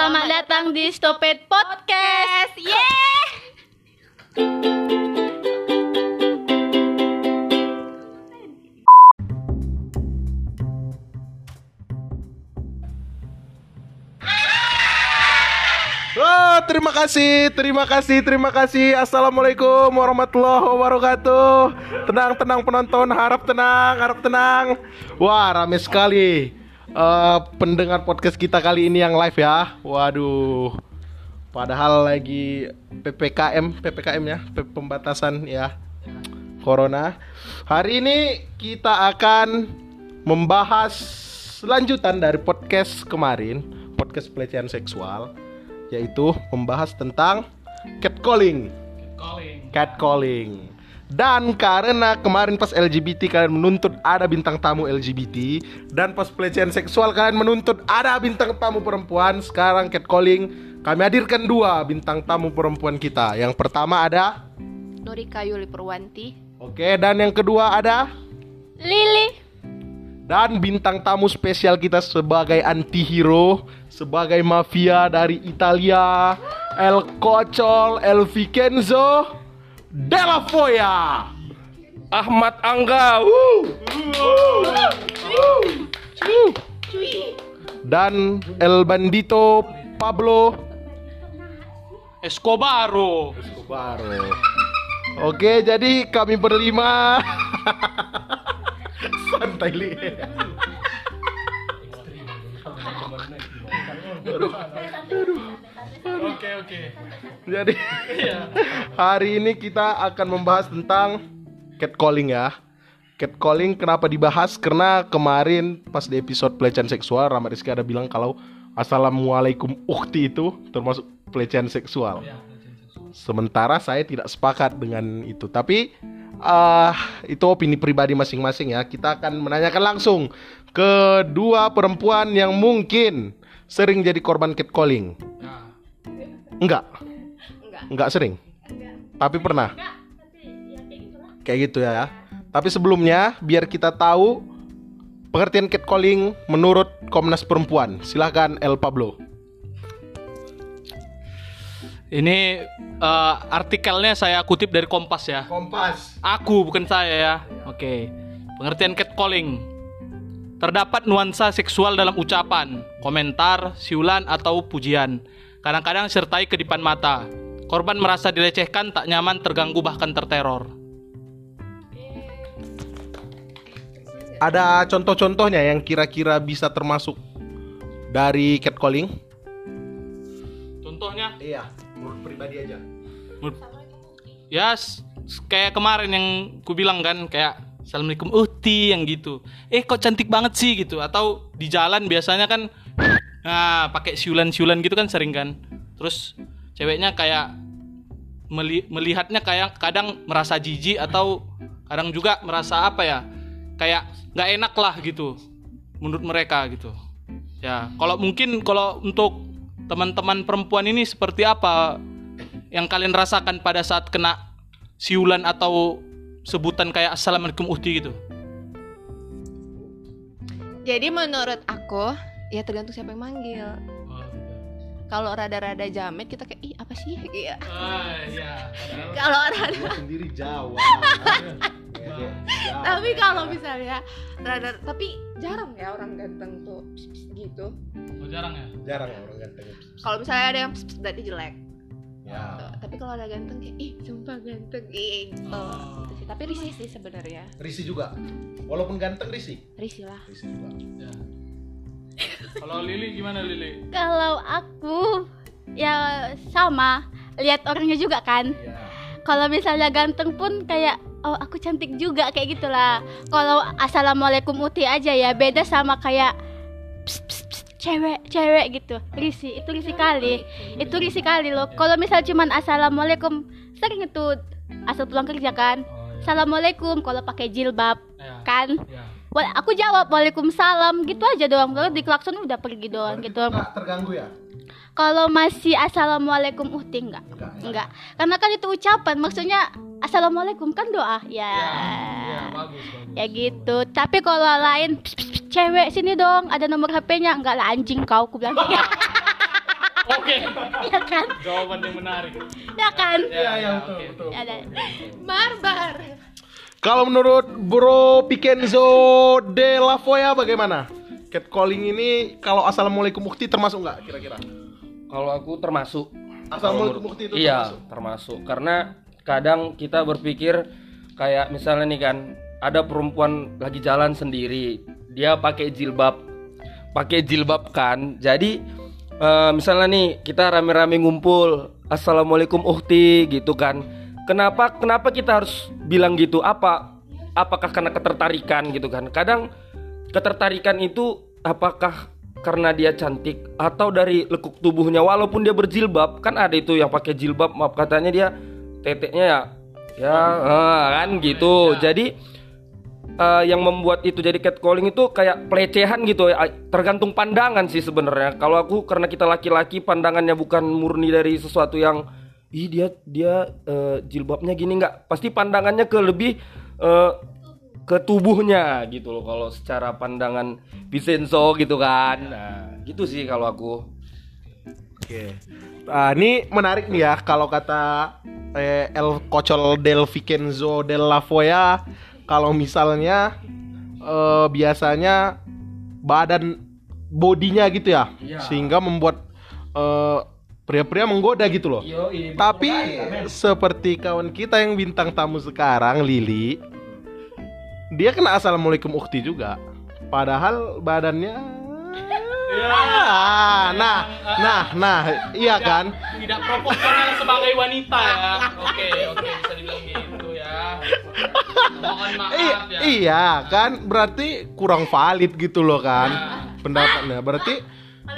Selamat datang di Stopet Podcast. Yeay! Oh, terima kasih, terima kasih, terima kasih. Assalamualaikum warahmatullahi wabarakatuh. Tenang, tenang penonton, harap tenang, harap tenang. Wah, rame sekali. Eh, pendengar podcast kita kali ini yang live ya. Waduh. Padahal lagi PPKM, PPKM ya, pembatasan ya. Corona. Hari ini kita akan membahas lanjutan dari podcast kemarin, podcast pelecehan seksual yaitu membahas tentang catcalling. Catcalling. Dan karena kemarin pas LGBT kalian menuntut ada bintang tamu LGBT dan pas pelecehan seksual kalian menuntut ada bintang tamu perempuan, sekarang catcalling kami hadirkan dua bintang tamu perempuan kita. Yang pertama ada Norika Yuli Purwanti. Oke, dan yang kedua ada Lili. Dan bintang tamu spesial kita sebagai antihero, sebagai mafia dari Italia, El Cocol, El Vicenzo, Della Foya. Ahmad Angga. Dan El Bandito Pablo Escobaro. Baru. Oke, jadi kami berlima. Santai li. Oke oke. Jadi hari ini kita akan membahas tentang catcalling ya. Catcalling kenapa dibahas? Karena kemarin pas di episode pelecehan seksual Rama Rizky ada bilang kalau Assalamualaikum ukti itu termasuk pelecehan seksual. Sementara saya tidak sepakat dengan itu. Tapi ah itu opini pribadi masing-masing ya. Kita akan menanyakan langsung ke dua perempuan yang mungkin sering jadi korban catcalling. Enggak. Enggak sering. Tapi pernah. Kayak gitu ya. Tapi sebelumnya biar kita tahu pengertian catcalling menurut Komnas Perempuan. Silahkan El Pablo. Ini eh, artikelnya saya kutip dari Kompas ya. Kompas. Aku bukan saya ya. Oke. Pengertian catcalling. Terdapat nuansa seksual dalam ucapan, komentar, siulan atau pujian. Kadang-kadang sertai kedipan mata. Korban merasa dilecehkan, tak nyaman, terganggu bahkan terteror. Ada contoh-contohnya yang kira-kira bisa termasuk dari catcalling? Contohnya Iya, menurut pribadi aja. Ya s- s- kayak kemarin yang ku bilang kan kayak Assalamualaikum Uti yang gitu. Eh kok cantik banget sih gitu atau di jalan biasanya kan nah pakai siulan-siulan gitu kan sering kan. Terus ceweknya kayak meli- melihatnya kayak kadang merasa jijik atau kadang juga merasa apa ya? Kayak nggak enak lah gitu menurut mereka gitu. Ya, kalau mungkin kalau untuk teman-teman perempuan ini seperti apa yang kalian rasakan pada saat kena siulan atau sebutan kayak assalamualaikum uhti gitu Jadi menurut aku ya tergantung siapa yang manggil. Kalau rada-rada jamet kita kayak ih apa sih? Iya. ah, iya. Kalau rada sendiri Jawa. tapi kalau misalnya rada tapi jarang ya orang ganteng tuh pss, pss, gitu. Oh, jarang ya Jarang orang ganteng. Kalau misalnya ada yang pss, pss, berarti jelek. Ya. Tapi kalau ada ganteng kayak ih sumpah ganteng ih, gitu. Oh. Gitu sih. Tapi risih sih sebenarnya. Risi juga. Walaupun ganteng Risi. Risih lah. Risi juga. Ya. Kalau Lili gimana Lili Kalau aku ya sama, lihat orangnya juga kan. Ya. Kalau misalnya ganteng pun kayak oh aku cantik juga kayak gitulah. Kalau assalamualaikum uti aja ya beda sama kayak pss, pss, pss, cewek cewek gitu. Risi itu risi kali. Itu risi kali loh. Kalau misal cuman assalamualaikum sering itu asal pulang kerja kan. Assalamualaikum kalau pakai jilbab ya kan. Ya aku jawab waalaikumsalam. Gitu aja doang. Terus di klakson udah pergi doang gitu Nggak terganggu ya? kalau masih assalamualaikum uhti enggak Enggak. enggak karena kan itu ucapan maksudnya assalamualaikum kan doa. Ya ya bagus bagus. Ya gitu. Tapi kalau lain "Pss, pss, pss, cewek sini dong ada nomor HP-nya enggak lah anjing kau aku bilang. Kan? Jawaban yang menarik. ya kan? Iya, iya, betul, oke. betul. ada. Barbar. Kalau menurut Bro Pikenzo de la Foya bagaimana? Catcalling ini kalau assalamualaikum ukti termasuk nggak kira-kira? Kalau aku termasuk. Assalamualaikum ukti itu Iya, termasuk. termasuk. Karena kadang kita berpikir kayak misalnya nih kan, ada perempuan lagi jalan sendiri, dia pakai jilbab, pakai jilbab kan. Jadi eh, misalnya nih kita rame-rame ngumpul, assalamualaikum uhti gitu kan. Kenapa kenapa kita harus bilang gitu? Apa apakah karena ketertarikan gitu kan? Kadang ketertarikan itu apakah karena dia cantik atau dari lekuk tubuhnya? Walaupun dia berjilbab kan ada itu yang pakai jilbab maaf katanya dia teteknya ya ya eh, kan gitu. Jadi eh, yang membuat itu jadi catcalling itu kayak pelecehan gitu. Ya tergantung pandangan sih sebenarnya. Kalau aku karena kita laki-laki pandangannya bukan murni dari sesuatu yang ih dia dia eh, jilbabnya gini nggak pasti pandangannya ke lebih eh, ke tubuhnya gitu loh kalau secara pandangan Vincenzo gitu kan nah gitu sih kalau aku Oke. Ah, ini menarik nih ya kalau kata eh, El Cocol del Vicenzo del La Foya kalau misalnya eh, biasanya badan bodinya gitu ya Iya. sehingga membuat eh, pria-pria menggoda gitu loh. Tapi seperti kawan kita yang bintang tamu sekarang Lili dia kena assalamualaikum ukti juga. Padahal badannya Ah, nah, nah, nah, iya kan? Tidak proporsional sebagai wanita ya. Oke, oke bisa dibilang gitu ya. Mohon maaf I- ya. iya kan? Berarti kurang valid gitu loh kan pendapatnya. Berarti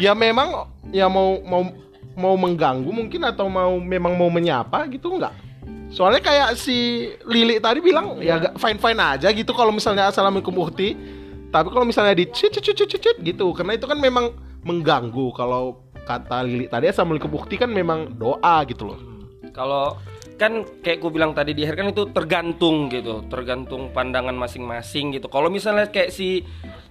ya memang ya mau mau mau mengganggu mungkin atau mau memang mau menyapa gitu enggak? Soalnya kayak si Lili tadi bilang ya fine fine aja gitu kalau misalnya assalamualaikum ukti. Tapi kalau misalnya di cut cut cut cut gitu karena itu kan memang mengganggu kalau kata Lili tadi assalamualaikum ukti kan memang doa gitu loh. kalau kan kayak gue bilang tadi di akhir kan itu tergantung gitu tergantung pandangan masing-masing gitu kalau misalnya kayak si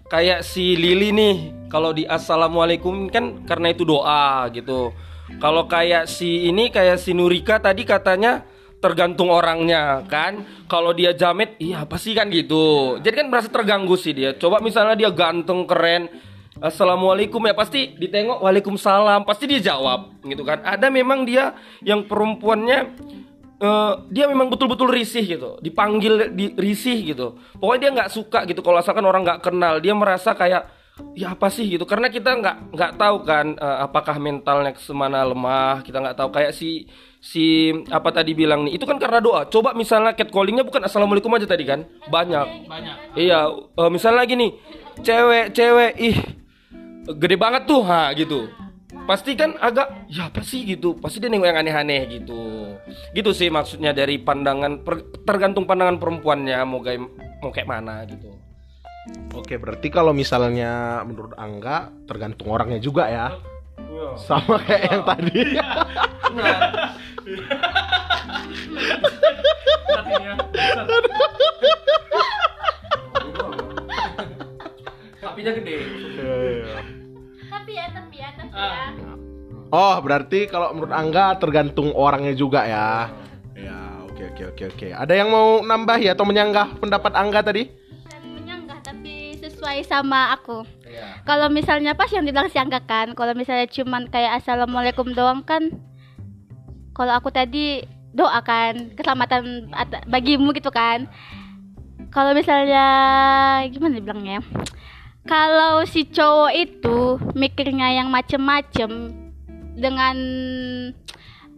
kayak si Lili nih kalau di assalamualaikum kan karena itu doa gitu kalau kayak si ini kayak si Nurika tadi katanya tergantung orangnya kan? Kalau dia jamet iya apa sih kan gitu. Jadi kan merasa terganggu sih dia. Coba misalnya dia ganteng keren Assalamualaikum ya pasti ditengok Waalaikumsalam pasti dia jawab gitu kan. Ada memang dia yang perempuannya eh, dia memang betul-betul risih gitu. Dipanggil di risih gitu. Pokoknya dia nggak suka gitu kalau asalkan orang nggak kenal. Dia merasa kayak ya apa sih gitu karena kita nggak nggak tahu kan eh, apakah mentalnya semana lemah kita nggak tahu kayak si si apa tadi bilang nih itu kan karena doa coba misalnya catcallingnya bukan assalamualaikum aja tadi kan banyak Banyak. Iya, eh, misalnya lagi nih, cewek-cewek, ih, gede banget tuh, ha gitu. Pasti kan agak, ya apa sih gitu. Pasti dia nengok yang aneh-aneh gitu. Gitu sih maksudnya dari pandangan, per- tergantung pandangan perempuannya mau kayak mau kayak mana gitu. Oke, berarti kalau misalnya menurut Angga tergantung orangnya juga ya. Sama kayak yang tadi. Tapinya gede. tapi ya tapi ya tapi Ah. ya Oh, berarti kalau menurut Angga tergantung orangnya juga ya. Ya, oke oke oke oke. Ada yang mau nambah ya atau menyanggah pendapat Angga tadi? Sesuai sama aku. Iya. kalau misalnya pas yang dibilang si Angga kan kalau misalnya cuman kayak assalamualaikum doang kan kalau aku tadi doakan keselamatan at- bagimu gitu kan. Kalau misalnya gimana dibilangnya? Kalau si cowok itu mikirnya yang macem-macem dengan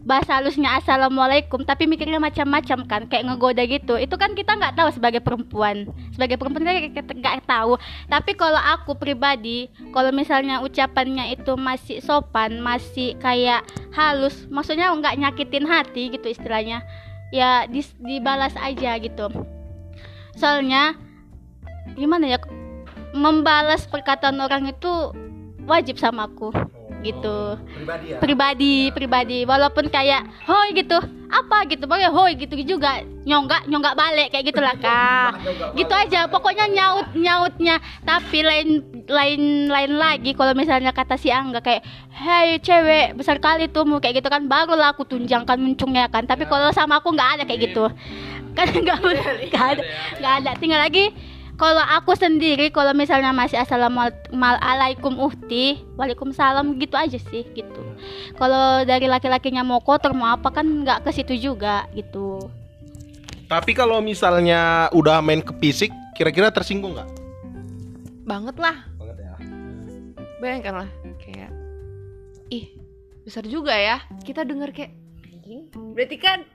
bahasa halusnya assalamualaikum tapi mikirnya macam-macam kan kayak ngegoda gitu. Itu kan kita nggak tahu sebagai perempuan. Sebagai perempuan kita kita nggak tahu. Tapi kalau aku pribadi kalau misalnya ucapannya itu masih sopan masih kayak halus maksudnya nggak nyakitin hati gitu istilahnya ya dis- dibalas aja gitu. Soalnya gimana ya membalas perkataan orang itu wajib sama aku gitu. Pribadi ya. pribadi pribadi. walaupun kayak hoi gitu. Apa gitu pokoknya hoi gitu juga. Nyonggak nyonggak balik kayak gitulah kak. gitu aja. Pokoknya nyaut nyautnya. Tapi lain lain lain lagi. Kalau misalnya kata si Angga kayak hei cewek besar kali tuh kayak gitu kan barulah aku tunjangkan muncungnya kan. Tapi kalau sama aku nggak ada kayak gitu. Kan nggak nggak ada nggak ada. Tinggal lagi kalau aku sendiri kalau misalnya masih assalamualaikum uhti waalaikumsalam gitu aja sih gitu. Kalau dari laki-lakinya mau kotor mau apa kan nggak ke situ juga gitu. Tapi kalau misalnya udah main ke fisik, kira-kira tersinggung nggak? banget lah. Banget ya. bayangkan lah kayak ih besar juga ya. Kita denger kayak berarti kan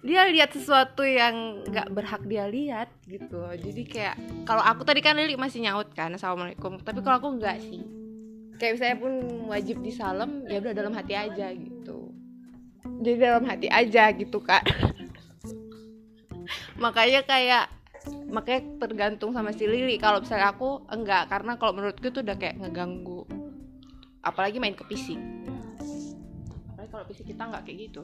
dia lihat sesuatu yang nggak berhak dia lihat gitu. Jadi kayak kalau aku tadi kan Lili masih nyaut kan assalamualaikum. Tapi kalau aku nggak sih. Kayak misalnya pun wajib disalam ya udah dalam hati aja gitu. Jadi dalam hati aja gitu kak. Makanya kayak makanya tergantung sama si Lili. Kalau misalnya aku enggak. Karena kalau menurutku itu udah kayak ngeganggu. Apalagi main ke fisik kalau fisik kita nggak kayak gitu.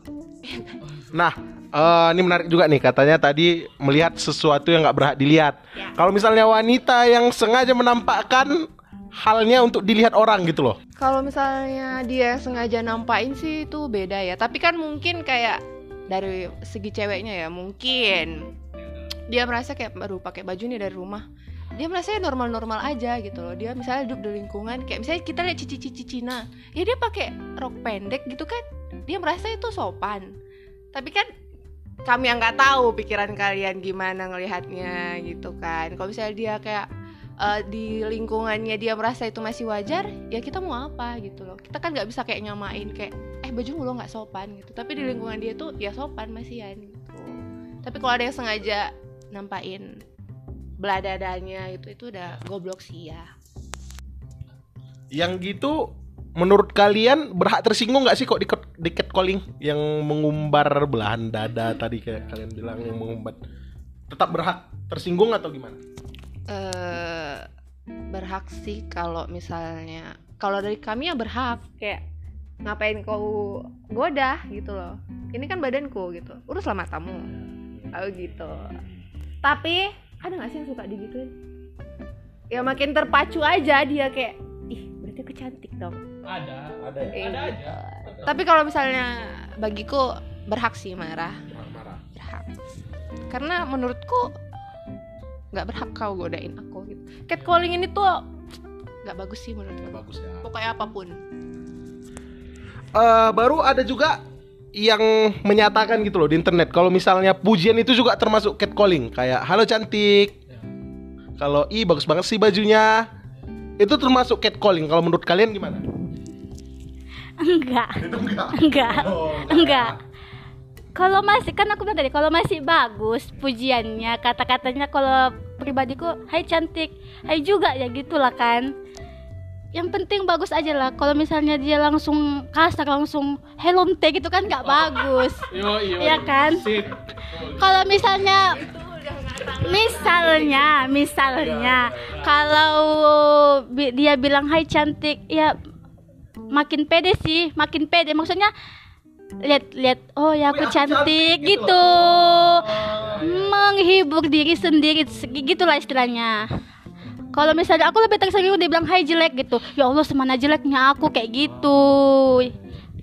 Nah, eh, ini menarik juga nih katanya tadi melihat sesuatu yang nggak berhak dilihat. Kalau misalnya wanita yang sengaja menampakkan halnya untuk dilihat orang gitu loh. kalau misalnya dia sengaja nampain sih itu beda ya. Tapi kan mungkin kayak dari segi ceweknya ya mungkin. Dia merasa kayak baru pakai baju nih dari rumah. Dia merasa normal-normal aja gitu loh. Dia misalnya hidup di lingkungan kayak misalnya kita lihat cici-cici Cina. Ya dia pakai rok pendek gitu kan dia merasa itu sopan. Tapi kan kami yang nggak tahu pikiran kalian gimana ngelihatnya gitu kan. Kalau misalnya dia kayak eh, di lingkungannya dia merasa itu masih wajar ya kita mau apa gitu loh. Kita kan nggak bisa kayak nyamain kayak eh baju lo nggak sopan gitu. Tapi di lingkungan dia tuh ya sopan masihan gitu. Tapi kalau ada yang sengaja nampain beladadanya itu itu udah goblok sih ya. Yang gitu menurut kalian berhak tersinggung nggak sih kok di, di catcalling? Yang mengumbar belahan dada tadi kayak kalian bilang yang mengumbar. Tetap berhak tersinggung atau gimana? eh berhak sih kalau misalnya kalau dari kami ya berhak. Kayak ngapain kau goda gitu loh. Ini kan badanku gitu. Uruslah matamu. Oh gitu. Tapi ada nggak sih yang suka digituin? Ya makin terpacu aja dia kayak ih berarti aku cantik dong Ada. Ada ya? Ada aja. tapi kalau misalnya bagiku berhak sih marah Marah. berhak. Karena menurutku nggak berhak kau godain aku gitu. Catcalling ini tuh nggak bagus sih menurutku. Bagus ya. pokoknya apa pun. Eh, baru ada juga yang menyatakan gitu loh di internet kalau misalnya pujian itu juga termasuk catcalling. Kayak halo cantik. Kalau ih bagus banget sih bajunya. Itu termasuk catcalling. Kalau menurut kalian gimana enggak. Itu enggak. Enggak. Oh, enggak. Kalau masih kan aku bilang tadi kalau masih bagus pujiannya kata-katanya kalau pribadiku hai cantik. Hai juga ya gitulah kan. Yang penting bagus aja lah. Kalau misalnya dia langsung kasar langsung helonte gitu kan nggak bagus. Yo, yo. Iya kan? Kalau misalnya misalnya misalnya kalau bi- dia bilang hai cantik ya makin pede sih makin pede. Maksudnya lihat lihat oh ya aku cantik gitu. menghibur diri sendiri gitulah istilahnya. Kalau misalnya aku lebih tersinggung dia bilang hai jelek gitu. Ya Allah semana jeleknya aku? Kayak gitu.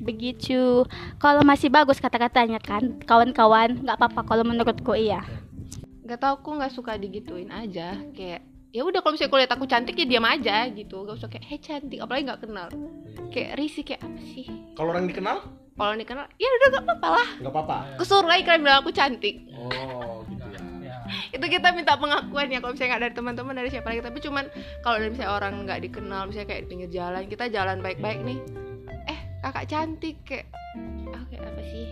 Begitu. Kalau masih bagus kata-katanya kan kawan-kawan nggak apa-apa kalau menurutku iya. Nggak tahu aku nggak suka digituin aja. Kayak ya udah kalau misalnya aku lihat aku cantik ya diam aja gitu. Gak usah kayak hei cantik. Apalagi nggak kenal. Kayak risih kayak apa sih? Kalau orang dikenal? Kalau dikenal ya udah gak apa-apa lah. Nggak apa-apa. Aku suruh lagi kalian bilang aku cantik. Oh gitu ya. Itu kita minta pengakuan ya kalau misalnya nggak dari teman-teman dari siapa lagi. Tapi cuman kalau dari misalnya orang nggak dikenal misalnya kayak di pinggir jalan kita jalan baik-baik nih. Eh kakak cantik kayak ah kayak apa sih?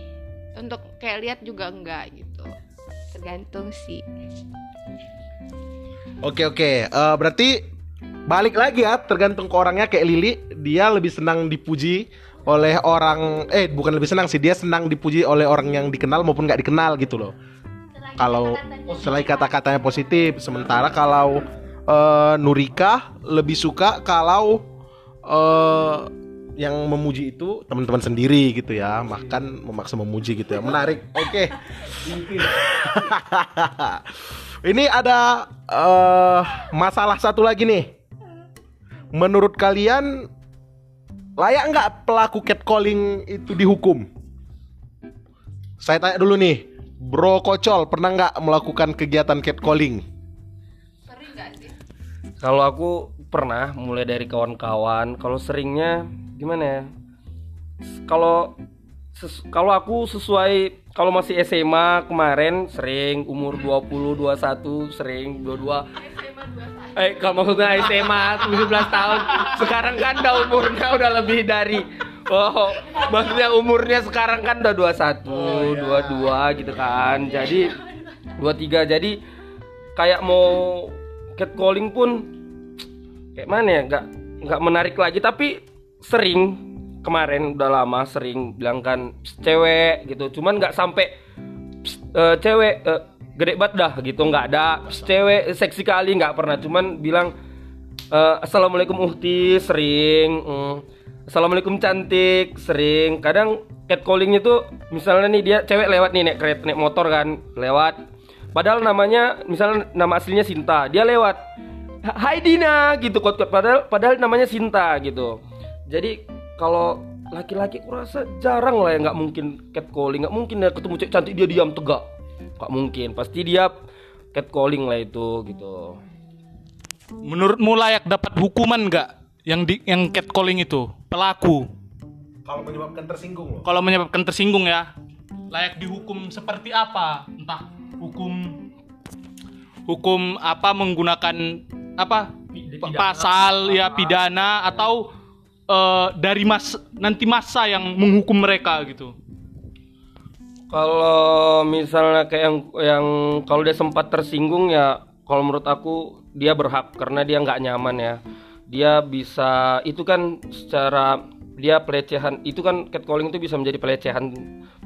Untuk kayak lihat juga enggak gitu. Tergantung sih Oke oke, Eh, berarti balik lagi ya, tergantung ke orangnya kayak Lili, dia lebih senang dipuji oleh orang, eh bukan lebih senang sih, dia senang dipuji oleh orang yang dikenal maupun nggak dikenal gitu loh. Kalau selain kata-katanya positif, sementara kalau eh, Nurika lebih suka kalau eh, yang memuji itu teman-teman sendiri gitu ya, makan memaksa memuji gitu ya. Menarik. Oke. Ini ada eh, masalah satu lagi nih. Menurut kalian layak nggak pelaku catcalling itu dihukum? Saya tanya dulu nih, Bro Kocol pernah nggak melakukan kegiatan catcalling? Kalau aku pernah mulai dari kawan-kawan. Kalau seringnya gimana ya? Kalau kalau aku sesuai kalau masih SMA kemarin sering umur 20, 21, sering 22. Eh kalau maksudnya SMA 17 tahun. Sekarang kan udah umurnya udah lebih dari Oh, maksudnya umurnya sekarang kan udah 21, 22 gitu kan. Jadi 23 jadi kayak mau catcalling pun kayak mana ya nggak nggak menarik lagi tapi sering kemarin udah lama sering bilang kan "Psst, cewek gitu. Cuman nggak sampai "Psst, eh, cewek eh, gede banget dah gitu. Nggak ada. "Psst, cewek seksi kali nggak pernah. Cuman bilang eh, assalamualaikum uhti sering mm, assalamualaikum cantik sering. Kadang catcallingnya tuh misalnya nih dia cewek lewat nih naik kereta naik motor kan lewat. Padahal namanya misalnya nama aslinya Sinta dia lewat. Hai Dina gitu. Kot kot padahal padahal namanya Sinta gitu. Jadi kalau laki-laki kurasa jarang lah ya nggak mungkin catcalling nggak mungkin ya ketemu cewek cantik dia diam tegak nggak mungkin pasti dia catcalling lah itu gitu Menurutmu layak dapat hukuman nggak yang di yang catcalling itu pelaku? Kalau menyebabkan tersinggung loh. Kalau menyebabkan tersinggung ya, layak dihukum seperti apa? Entah hukum hukum apa menggunakan apa pasal ya pidana atau eh, dari mas nanti masa yang menghukum mereka gitu. Kalau misalnya kayak yang yang kalau dia sempat tersinggung ya kalau menurut aku dia berhak karena dia nggak nyaman ya. Dia bisa itu kan secara dia pelecehan itu kan catcalling itu bisa menjadi pelecehan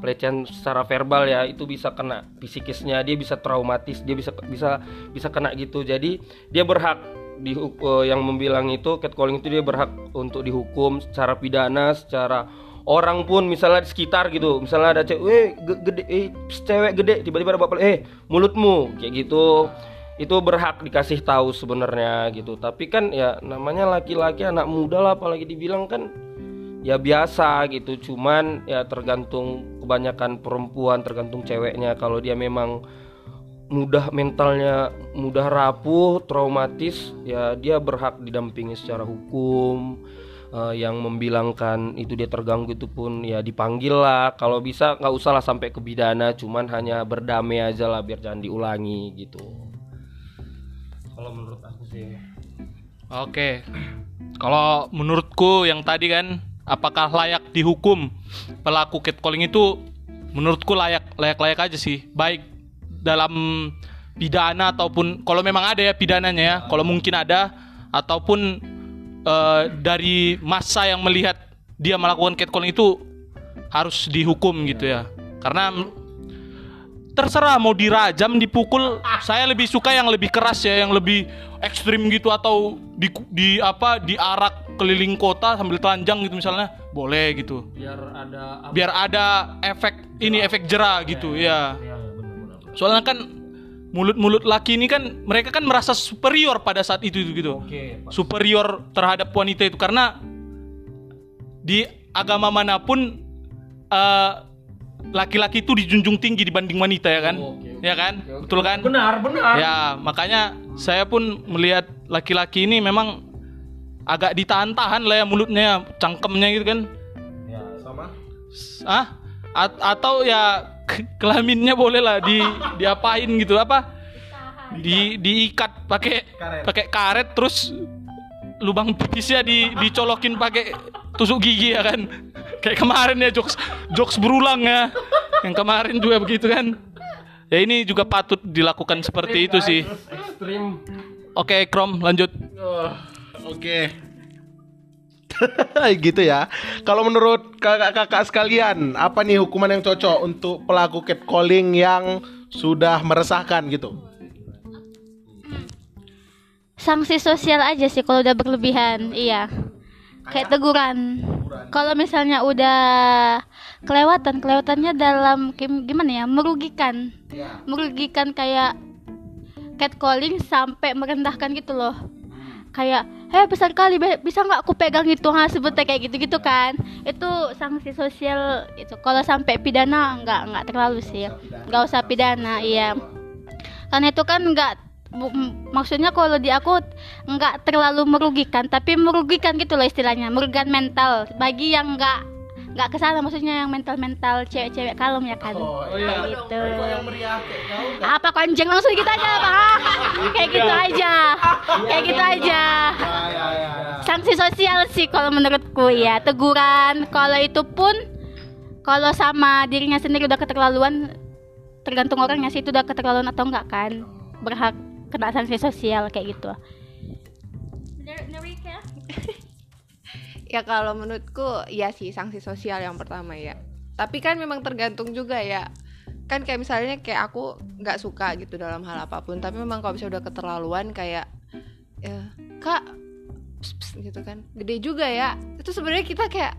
pelecehan secara verbal ya itu bisa kena psikisnya dia bisa traumatis dia bisa bisa bisa kena gitu jadi dia berhak di yang membilang itu catcalling itu dia berhak untuk dihukum secara pidana secara orang pun misalnya di sekitar gitu. Misalnya ada cewek eh ge- gede eh cewek gede tiba-tiba ada bapak eh mulutmu kayak gitu. Itu berhak dikasih tahu sebenarnya gitu. Tapi kan ya namanya laki-laki anak muda lah apalagi dibilang kan ya biasa gitu. Cuman ya tergantung kebanyakan perempuan tergantung ceweknya. Kalau dia memang mudah mentalnya mudah rapuh traumatis ya dia berhak didampingi secara hukum. Eh, yang membilangkan itu dia terganggu itu pun ya dipanggil lah. Kalau bisa nggak usah lah sampai ke pidana cuman hanya berdamai aja lah biar jangan diulangi gitu. Kalau menurut aku sih. Oke. Kalau menurutku yang tadi kan apakah layak dihukum? Pelaku catcalling itu menurutku layak layak layak aja sih. Baik dalam pidana ataupun kalau memang ada ya pidananya ya, kalau mungkin ada ataupun eh, dari masa yang melihat dia melakukan catcalling itu harus dihukum gitu ya. Karena terserah mau dirajam dipukul saya lebih suka yang lebih keras ya yang lebih ekstrim gitu atau di, di apa diarak keliling kota sambil telanjang gitu misalnya boleh gitu. Biar ada biar ada efek ini efek jerah gitu ya soalnya kan mulut-mulut laki ini kan mereka kan merasa superior pada saat itu gitu. Superior terhadap wanita itu. Karena di agama mana pun eh, laki-laki itu dijunjung tinggi dibanding wanita ya kan? Ya kan? Betul kan? Benar benar. Ya makanya saya pun melihat laki-laki ini memang agak ditahan-tahan lah ya mulutnya cangkemnya gitu kan. Sama? ah A- atau ya kelaminnya boleh lah di diapain gitu apa? Di diikat pakai pakai karet terus lubang pipisnya di dicolokin pakai tusuk gigi ya kan? Kayak kemarin ya jokes jokes berulang ya. Yang kemarin juga begitu kan? Ya ini juga patut dilakukan seperti itu sih. Ekstrim. Oke Krom lanjut. Oke. gitu ya. Kalau menurut kakak-kakak sekalian, apa nih hukuman yang cocok untuk pelaku catcalling yang sudah meresahkan gitu? Sanksi sosial aja sih kalau udah berlebihan. Iya. Kayak teguran. kalau misalnya udah kelewatan kelewatannya dalam gimana ya merugikan merugikan kayak catcalling sampai merendahkan gitu loh kayak heh besar kali bisa nggak aku pegang itu ha sebutnya? Kayak gitu gitu kan. Itu sanksi sosial itu. Kalau sampai pidana nggak nggak terlalu sih. Nggak usah pidana. Iya. Karena itu kan nggak maksudnya kalau di aku nggak terlalu merugikan tapi merugikan gitu loh istilahnya. Merugikan mental bagi yang nggak nggak ke sana maksudnya yang mental mental cewek-cewek kalem ya kan Kayak gitu. Apa konjeng langsung gitu aja pak? Kayak gitu aja. Kayak gitu aja. sanksi sosial sih kalau menurutku ya. Teguran kalau itu pun kalau sama dirinya sendiri udah keterlaluan tergantung orangnya sih itu udah keterlaluan atau enggak kan? Berhak kena sanksi sosial kayak gitu Ya kalau menurutku ya sih sanksi sosial yang pertama ya. Tapi kan memang tergantung juga ya. Kan kayak misalnya kayak aku nggak suka gitu dalam hal apa pun. Tapi memang kalau misalnya udah keterlaluan kayak ya, kak ps, ps, gitu kan. Gede juga ya. Itu sebenarnya kita kayak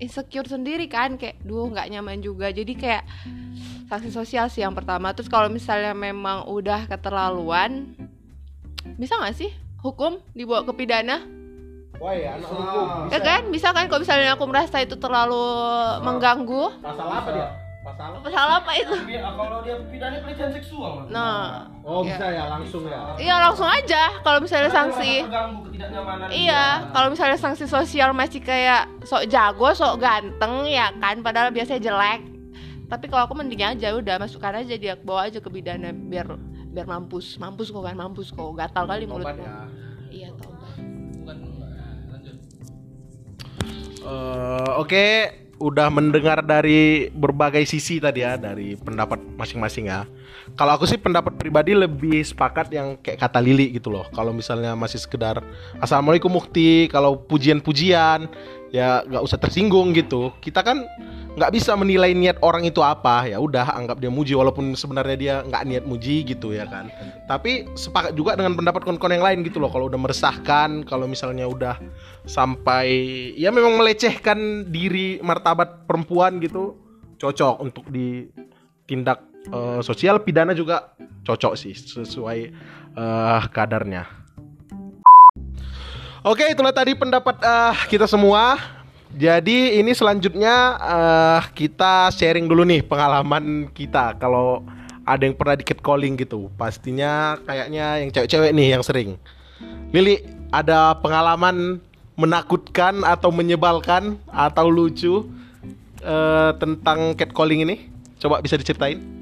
insecure sendiri kan kayak duh nggak nyaman juga. Jadi kayak sanksi sosial sih yang pertama. Terus kalau misalnya memang udah keterlaluan bisa nggak sih hukum dibawa ke pidana? Wah ya, anak hukum. Ya kan, bisa kan kalau misalnya aku merasa itu terlalu mengganggu. Pasal apa dia? Pasal Pasal apa itu? kalau dia pidana pelecehan seksual Nah, Oh, Iya. bisa ya langsung ya. iya langsung aja kalau misalnya sanksi. terganggu ketidaknyamanan Iya, kalau misalnya sanksi sosial masih kayak sok jago, sok ganteng ya kan, padahal biasanya jelek. Tapi kalau aku mending aja udah masukkan aja dia bawa aja ke bidana biar biar mampus, mampus kok kan, mampus kok, gatal kali Tobat mulutmu. ya. Eh, Oke, udah mendengar dari berbagai sisi tadi ya dari pendapat masing-masing ya. Kalau aku sih pendapat pribadi lebih sepakat yang kayak kata Lili gitu loh. Kalau misalnya masih sekedar Assalamualaikum Mukti, kalau pujian-pujian ya nggak usah tersinggung gitu. Kita kan nggak bisa menilai niat orang itu apa ya udah anggap dia muji walaupun sebenarnya dia nggak niat muji gitu ya kan. Tapi sepakat juga dengan pendapat kawan-kawan yang lain gitu loh kalau udah meresahkan kalau misalnya udah sampai ya memang melecehkan diri martabat perempuan gitu cocok untuk ditindak eh, sosial pidana juga cocok sih sesuai eh, kadarnya. Oke itulah tadi pendapat eh, kita semua jadi ini selanjutnya eh, kita sharing dulu nih pengalaman kita kalau ada yang pernah di calling gitu. Pastinya kayaknya yang cewek-cewek nih yang sering. Lili, ada pengalaman menakutkan atau menyebalkan atau lucu eh, tentang catcalling ini? Coba bisa diceritain?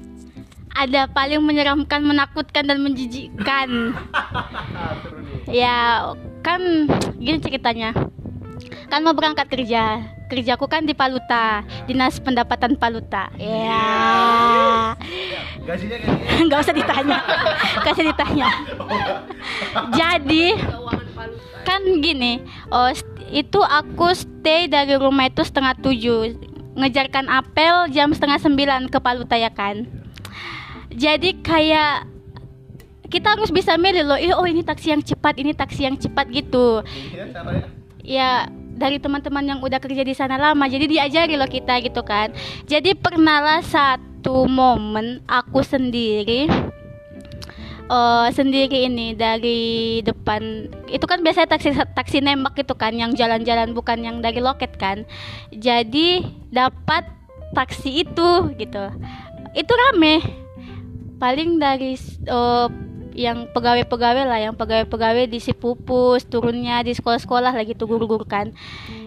ada paling menyeramkan, menakutkan dan menjijikkan. ya, kan gini ceritanya. Kan mau berangkat kerja. Kerjaku kan di Paluta, Dinas Pendapatan Paluta. Ya. Kayak nggak usah ditanya. Nggak usah ditanya. Jadi kan gini, oh itu aku stay dari rumah itu setengah tujuh ngejarkan apel jam setengah sembilan ke Paluta ya kan jadi kayak kita harus bisa milih loh "Ih, oh ini taksi yang cepat ini taksi yang cepat gitu ya dari teman-teman yang udah kerja di sana lama jadi diajari loh kita gitu kan. Jadi pernahlah satu momen aku sendiri eh sendiri ini dari depan itu kan biasanya taksi taksi nembak gitu kan yang jalan-jalan bukan yang dari loket kan. Jadi dapat taksi itu gitu. Itu rame. Paling dari eh, yang pegawai-pegawai lah yang pegawai-pegawai di si pupus turunnya di sekolah-sekolah lagi tuh guru-guru kan.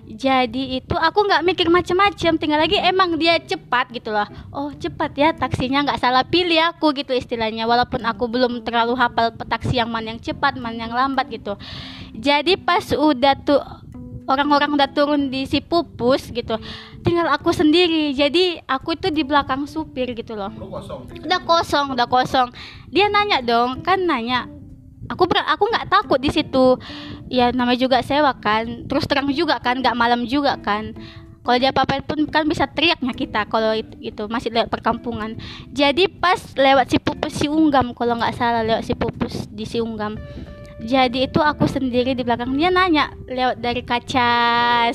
Jadi itu aku nggak mikir macem-macem tinggal lagi emang dia cepat gitu loh. Oh cepat ya taksinya nggak salah pilih aku gitu istilahnya walaupun aku belum terlalu hafal taksi yang mana yang cepat mana yang lambat gitu. Jadi pas udah tuh orang-orang udah turun di si pupus gitu. Tinggal aku sendiri. Jadi aku itu di belakang supir gitu loh. Udah kosong udah kosong. Dia nanya dong kan nanya. Aku ber aku nggak takut di situ. Ya namanya juga sewa kan. Terus terang juga kan nggak malam juga kan. Kalau dia apa pun kan bisa teriaknya kita kalau itu, itu masih lewat perkampungan. Jadi pas lewat si pupus si unggam kalau nggak salah lewat si pupus di si unggam jadi itu aku sendiri di belakang. Dia nanya lewat dari kaca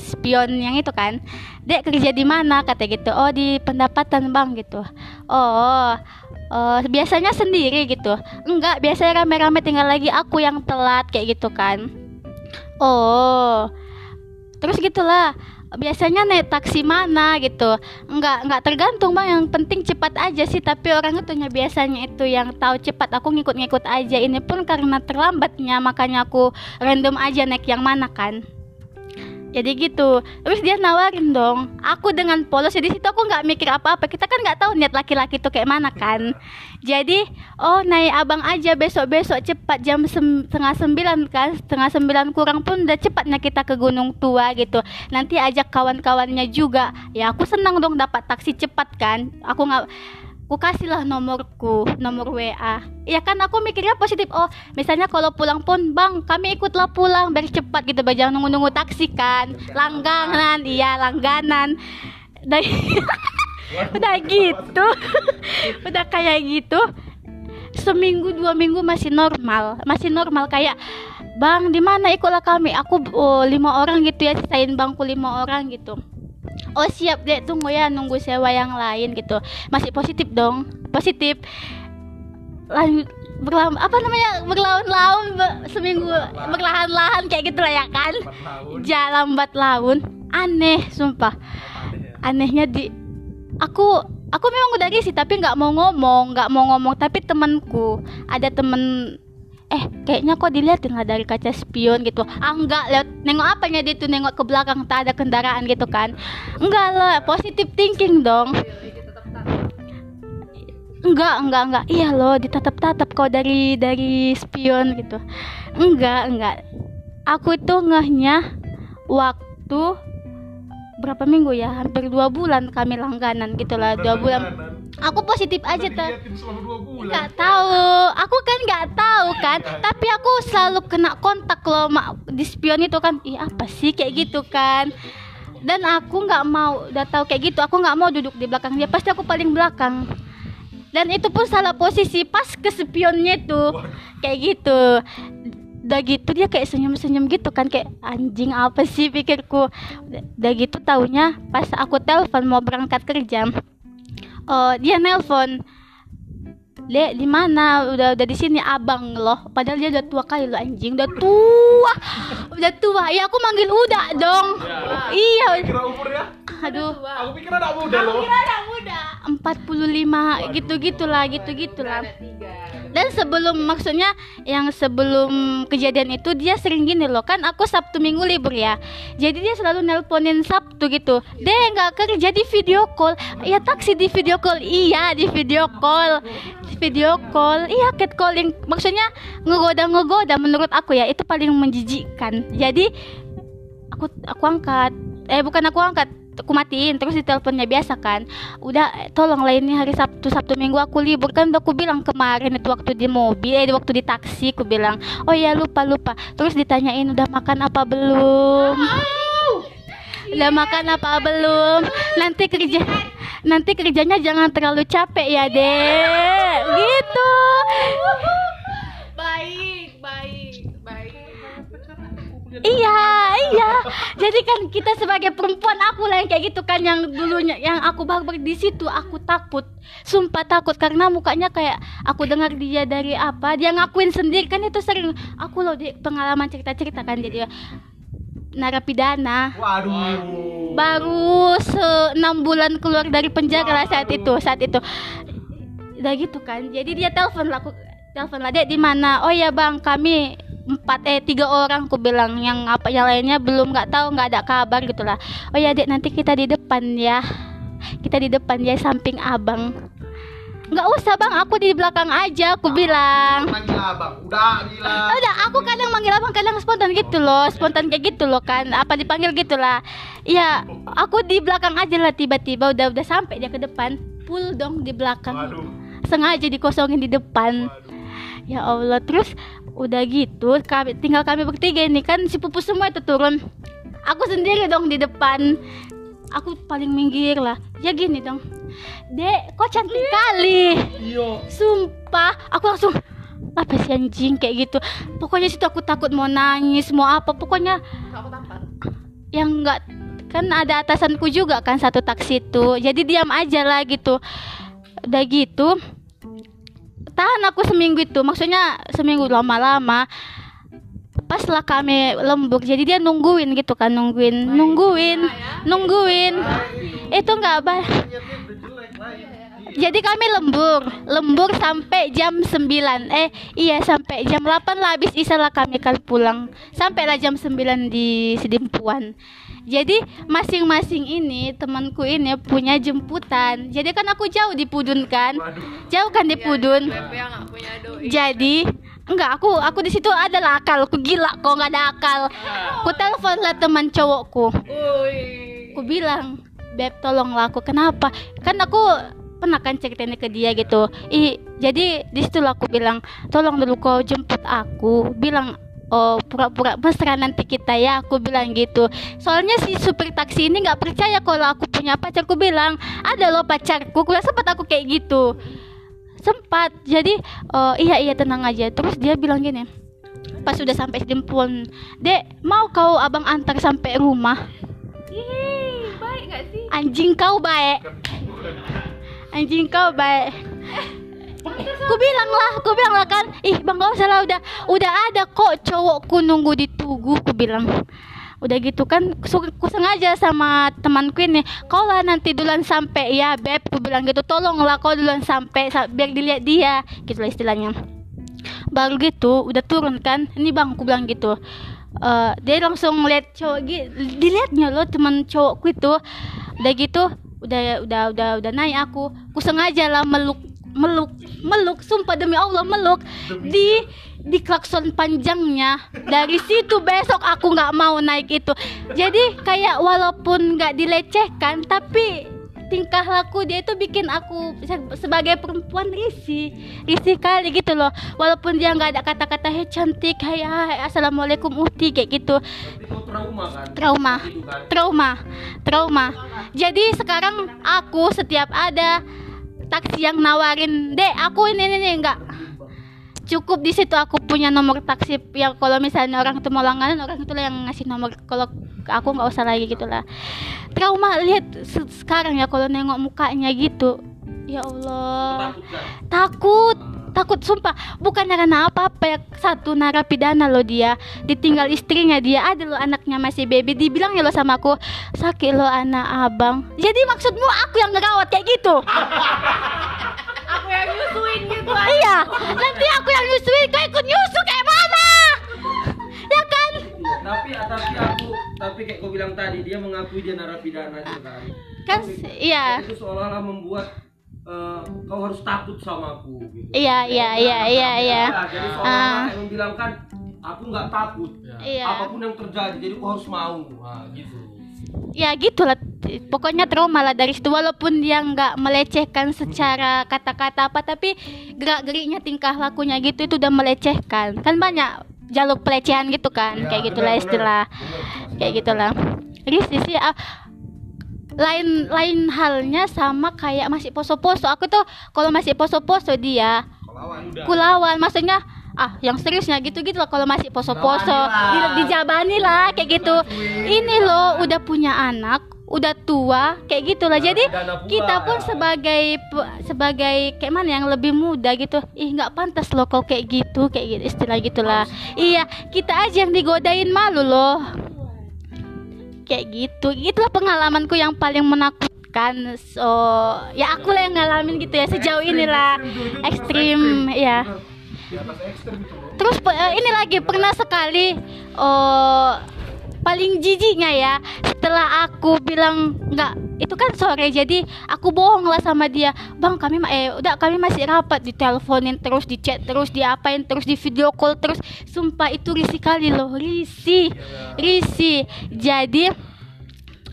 spion yang itu kan. Dek kerja di mana? Kata gitu. Oh di pendapatan bang gitu. Oh eh, biasanya sendiri gitu. Enggak biasanya rame-rame tinggal lagi aku yang telat kayak gitu kan. Oh terus gitulah biasanya naik taksi mana gitu. Nggak nggak tergantung bang. Yang penting cepat aja sih. Tapi orang itu nya biasanya itu yang tahu cepat. Aku ngikut-ngikut aja. Ini pun karena terlambatnya makanya aku random aja naik yang mana kan jadi gitu. Terus dia nawarin dong aku dengan polos jadi situ aku nggak mikir apa-apa. Kita kan nggak tahu niat laki-laki tuh kayak mana kan. Jadi oh naik abang aja besok-besok cepat jam setengah sembilan kan setengah sembilan kurang pun udah cepatnya kita ke Gunung Tua gitu. Nanti ajak kawan-kawannya juga. Ya aku senang dong dapat taksi cepat kan. Aku nggak aku kasihlah nomorku nomor WA ya kan aku mikirnya positif. Oh misalnya kalau pulang pun bang kami ikutlah pulang biar cepat gitu bang jangan nunggu-nunggu taksi kan. Langganan. Iya langganan. Udah udah gitu. udah kayak gitu seminggu dua minggu masih normal. Masih normal kayak bang di mana ikutlah kami? Aku oh, lima orang gitu ya sisain bangku lima orang gitu oh siap deh tunggu ya nunggu sewa yang lain gitu. Masih positif dong. Positif. Lanjut. Berlawan apa namanya? Berlawan-lawan be- seminggu. Berlahan-lahan kayak gitu lah ya kan. Jalan lambat laun. Aneh sumpah. Anehnya di aku aku memang udah risih tapi nggak mau ngomong nggak mau ngomong. Tapi temanku ada temen eh kayaknya kok diliatin lah dari kaca spion gitu. Ah enggak lihat. Nengok apanya dia tuh? Nengok ke belakang tak ada kendaraan gitu kan. Enggak lah positive thinking dong. Enggak enggak enggak iya loh ditatap-tatap kau dari dari spion gitu. Enggak enggak aku itu ngehnya waktu berapa minggu ya? Hampir dua bulan kami langganan gitulah dua bulan. Aku positif aja tuh. nggak tahu. Aku kan nggak tahu kan. Tapi aku selalu kena kontak loh mak di spion itu kan. Ih apa sih? Kayak gitu kan. Dan aku nggak mau udah tahu kayak gitu. Aku nggak mau duduk di belakang dia. Pasti aku paling belakang. Dan itu pun salah posisi pas ke spionnya tuh kayak gitu udah gitu dia kayak senyum-senyum gitu kan kayak anjing apa sih pikirku? Udah gitu taunya pas aku telepon mau berangkat kerja oh dia nelpon Dek di mana? Udah udah di sini abang loh. Padahal dia udah tua kali loh anjing. Udah tua. Udah tua. Ya aku manggil udah dong. Iya. Kira umurnya? aduh. Aku pikir anak muda loh. anak muda 45 gitu gitulah gitu gitulah. Dan sebelum maksudnya yang sebelum kejadian itu dia sering gini loh. Kan aku Sabtu Minggu libur ya. Jadi dia selalu nelponin Sabtu gitu. Deh nggak kerja di video call. Ya taksi di video call. Iya di video call video call. Iya cat calling. Maksudnya ngegoda ngegoda menurut aku ya. Itu paling menjijikkan. Jadi aku aku angkat. Eh bukan aku angkat. Aku matiin. Terus diteleponnya biasa kan. Udah tolong ini hari Sabtu Sabtu Minggu aku libur. Kan udah aku bilang kemarin itu waktu di mobil eh waktu di taksi aku bilang. Oh ya lupa lupa. Terus ditanyain udah makan apa belum udah makan apa belum nanti kerja nanti kerjanya jangan terlalu capek ya deh gitu Baik, baik, baik. Iya, iya. Jadi kan kita sebagai perempuan aku lah yang kayak gitu kan yang dulunya yang aku barbar di situ aku takut. Sumpah takut karena mukanya kayak aku dengar dia dari apa, dia ngakuin sendiri kan itu sering aku loh di pengalaman cerita-cerita kan jadi narapidana. Waduh. baru enam bulan keluar dari penjara lah saat itu saat itu. Udah gitu kan? Jadi dia telepon lah aku telepon lah dek di mana? Oh ya bang kami empat eh tiga orang aku bilang. Yang apa yang lainnya belum nggak tahu nggak ada kabar gitulah oh ya dek nanti kita di depan ya. Kita di depan ya samping abang nggak usah bang. Aku di belakang aja aku bilang. Manggil abang. Udah gila. Oh, udah aku kadang manggil abang kadang spontan gitu loh. Spontan kayak gitu loh kan. Apa dipanggil gitu lah. Ya aku di belakang aja lah tiba-tiba. Udah udah sampai dia ke depan. Full dong di belakang. Waduh. sengaja dikosongin di depan. Ya Allah terus udah gitu kami tinggal kami bertiga ini kan si pupus semua itu turun. Aku sendiri dong di depan aku paling minggir lah. Ya gini dong. Dek kok cantik kali? Iya. sumpah aku langsung apa sih anjing? kayak gitu. Pokoknya situ aku takut mau nangis mau apa. Pokoknya Aku tampar. yang enggak kan ada atasanku juga kan satu taksi itu. Jadi diam aja lah gitu. Udah gitu tahan aku seminggu itu. Maksudnya seminggu lama-lama pas lah kami lembur jadi dia nungguin gitu kan nungguin nungguin nungguin. Itu enggak apa jadi kami lembur lembur sampai jam 9 eh iya sampai jam 8 lah habis isya lah kami kan pulang. Sampailah jam 9 di Sedimpuan jadi masing-masing ini temanku ini punya jemputan. Jadi kan aku jauh di Pudun kan? Jauh kan di Pudun? Nggak punya doi. jadi enggak aku aku di situ adalah akal. Aku gila kok nggak ada akal. Aku telepon lah teman cowokku. Aku bilang beb tolonglah aku. Kenapa? Kan aku pernah kan ceritanya ke dia gitu. Ih jadi di situ aku bilang tolong dulu kau jemput aku. Bilang oh pura-pura mesra nanti kita ya. Aku bilang gitu. Soalnya si supir taksi ini nggak percaya kalau aku punya pacar. Aku bilang ada loh pacarku. Aku sempat aku kayak gitu sempat. Jadi oh iya iya tenang aja. Terus dia bilang gini pas sudah sampai Sedempun dek mau kau abang antar sampai rumah? Ih, baik gak sih? anjing kau baik. Anjing kau baik. Ku bilang lah ku bilang lah kan ih bang gak usah lah udah udah ada kok cowokku nunggu di tugu ku bilang udah gitu kan ku sengaja sama temanku ini kau lah nanti duluan sampai ya beb ku bilang gitu tolonglah kau duluan sampai sa- biar dilihat dia. Gitu lah istilahnya. Baru gitu udah turun kan ini bang aku bilang gitu Eh, dia langsung ngeliat cowok gitu dilihatnya loh teman cowokku itu. Udah gitu udah udah udah udah naik aku ku sengaja lah meluk meluk meluk sumpah demi Allah meluk di di klakson panjangnya. Dari situ besok aku nggak mau naik itu. Jadi kayak walaupun nggak dilecehkan tapi tingkah laku dia itu bikin aku se- sebagai perempuan risih risih kali gitu loh. Walaupun dia nggak ada kata-kata hei cantik hai hai assalamualaikum uti kayak gitu. Trauma kan? trauma. Itu kan. trauma. Trauma. Jadi sekarang aku setiap ada taksi yang nawarin dek aku ini ini, ini enggak cukup di situ. Aku punya nomor taksi yang kalau misalnya orang itu mau langganan orang itu yang ngasih nomor. Kalau aku nggak usah lagi gitulah trauma lihat se- sekarang ya kalau nengok mukanya gitu. Ya Allah. Takut. Takut sumpah. Bukannya karena apa-apa ya satu narapidana loh dia. Ditinggal istrinya dia. Ada loh anaknya masih baby. Dibilang ya lo sama aku sakit lo anak abang. Jadi maksudmu aku yang ngerawat kayak gitu yang nyusuin gitu iya nanti aku yang nyusuin kau ikut nyusu kayak mana ya kan Tapi tapi aku tapi kayak kau bilang tadi dia mengakui dia narapidana juga kan. kan iya Itu seolah-olah membuat eh, kau harus takut sama aku gitu. iya iya iya iya iya Nah, jadi seolah-olah Ah. kayak membilangkan aku nggak takut. Iya. Apa pun yang terjadi, jadi kau harus mau. Nah, gitu. Ya gitulah. Pokoknya trauma lah dari situ walaupun dia nggak melecehkan secara kata-kata apa tapi gerak geriknya tingkah lakunya gitu itu udah melecehkan. Kan banyak jalur pelecehan gitu kan kayak gitulah istilah. Kayak gitulah. Risih sih ah, lain lain halnya sama kayak masih poso-poso. Aku tuh kalau masih poso-poso dia kulawan. Maksudnya ah yang seriusnya gitu-gitu loh kalau masih poso-poso. Di, dijabani lah kayak gitu. Ini loh udah punya anak udah tua kayak gitulah jadi Dana pula. kita pun sebagai sebagai kayak mana yang lebih muda gitu. Ih nggak pantas loh kau kayak gitu kayak gitu istilah gitulah. Iya kita aja yang digodain malu loh. Kayak gitu. Itulah pengalamanku yang paling menakutkan. So ya aku lah yang ngalamin gitu ya sejauh inilah. ekstrim ya Di terus eh, ini lagi pernah sekali oh paling jijiknya ya setelah aku bilang nggak itu kan sore jadi aku bohong lah sama dia. Bang kami ma- eh udah kami masih rapat diteleponin terus di chat terus diapain terus di video call terus. Sumpah itu risih kali loh risih risih. Jadi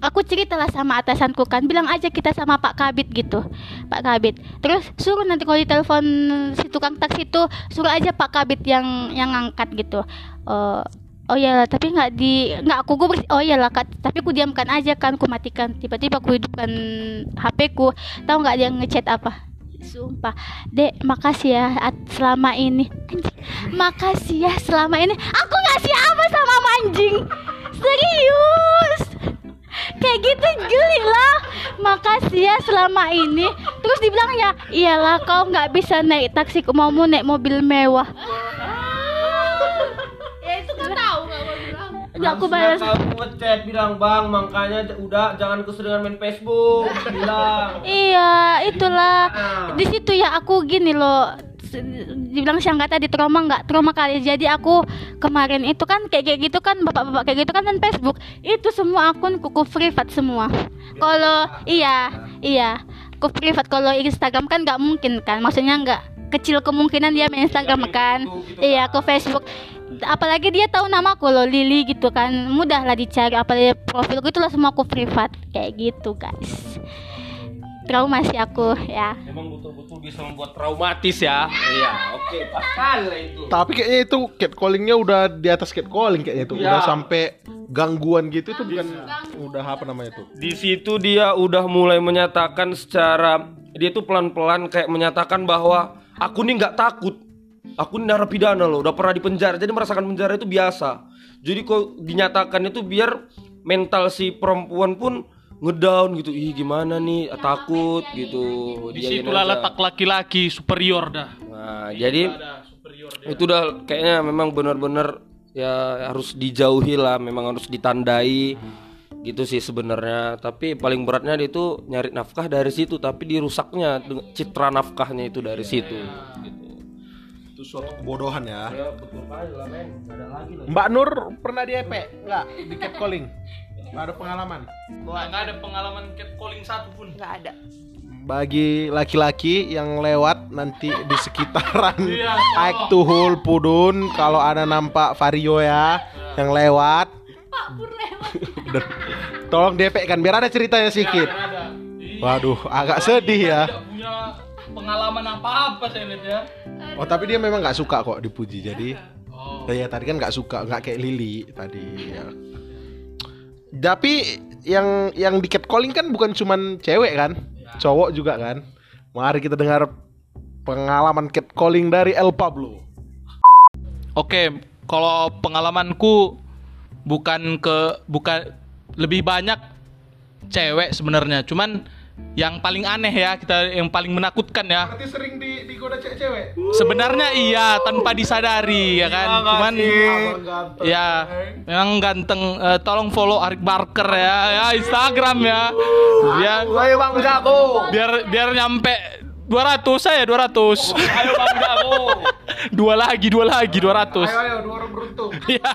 aku ceritalah sama atasanku kan bilang aja kita sama Pak Kabit gitu. Pak Kabit. Terus suruh nanti kalau ditelepon si tukang taksi itu suruh aja Pak Kabit yang yang ngangkat gitu. Oh oh ya tapi nggak di nggak aku gue oh ya lah tapi aku diamkan aja kan aku matikan. Tiba-tiba aku hidupkan HP ku. Tahu nggak dia ngechat apa? Sumpah. Dek makasih ya selama ini. Makasih ya selama ini. Aku ngasih apa sama anjing? Serius kayak gitu geli lah. Makasih ya selama ini. Terus dibilang ya iyalah kau nggak bisa naik taksi mau mau naik mobil mewah. Ya itu kan tahu nggak mau bilang. Nggak aku balas kamu ngechat bilang bang makanya udah jangan keseringan main Facebook bilang. Iya, itulah. Di situ ya aku gini loh. Dibilang siang nggak tadi trauma nggak trauma kali. Jadi aku kemarin itu kan kayak kayak gitu kan bapak-bapak kayak gitu kan dan Facebook itu semua akun kuku privat semua. Kalau iya iya kuku privat kalau Instagram kan nggak mungkin kan. Maksudnya nggak kecil kemungkinan dia main Instagram kan. Iya ke Facebook. Apalagi dia tahu namaku loh Lili gitu kan mudah lah dicari apalagi profilku itulah semua aku privat kayak gitu guys trauma sih aku ya. Emang betul-betul bisa membuat traumatis ya? Iya oke pasal itu. Tapi kayaknya itu catcallingnya udah di atas catcalling kayaknya itu. Iya. Udah sampai gangguan gitu itu bukan udah apa namanya itu? di situ dia udah mulai menyatakan secara dia tuh pelan-pelan kayak menyatakan bahwa aku nih nggak takut. Aku ini narapidana loh udah pernah di penjara. Jadi merasakan penjara itu biasa. Jadi kok dinyatakan itu biar mental si perempuan pun ngedown gitu ih gimana nih takut gitu Diain Di situlah letak laki-laki superior dah. nah jadi superior dia. itu udah kayaknya memang benar-benar ya harus dijauhi lah memang harus ditandai gitu sih sebenarnya tapi paling beratnya dia itu nyari nafkah dari situ tapi dirusaknya dengan citra nafkahnya itu dari situ gitu. Itu suatu kebodohan ya. ya betul kali lah men ada lagi lah Mbak Nur pernah di EP? Enggak, di catcalling. Nggak ada pengalaman. Wah, nggak ada pengalaman catcalling satu pun. nggak ada Bagi laki-laki yang lewat nanti di sekitaran Iya. Aik Tuhul Pudun kalau ada nampak Vario ya yang lewat. Udah. Tolong DP kan biar ada ceritanya sedikit. Ada. Ih, Waduh, agak sedih ya. Punya pengalaman apa-apa saya lihat ya. Oh tapi dia memang nggak suka kok dipuji jadi. Oh. Ya tadi kan nggak suka, nggak kayak Lili tadi. Ya. Tapi yang yang di catcalling kan bukan cuman cewek kan, cowok juga kan. Mari kita dengar pengalaman catcalling dari El Pablo. Oke, kalau pengalamanku bukan ke bukan lebih banyak cewek sebenarnya. Cuman yang paling aneh ya kita yang paling menakutkan ya. Berarti sering di digoda cewek-cewek. Sebenarnya iya tanpa disadari ya kan. Cuman ya memang ganteng. Eh, tolong follow Arik Barker ya, ya Instagram ya. Dia ayo bang jago biar biar nyampe 200 saya 200. ayo bang jago dua lagi, dua lagi 200. ayo dua orang beruntung. ya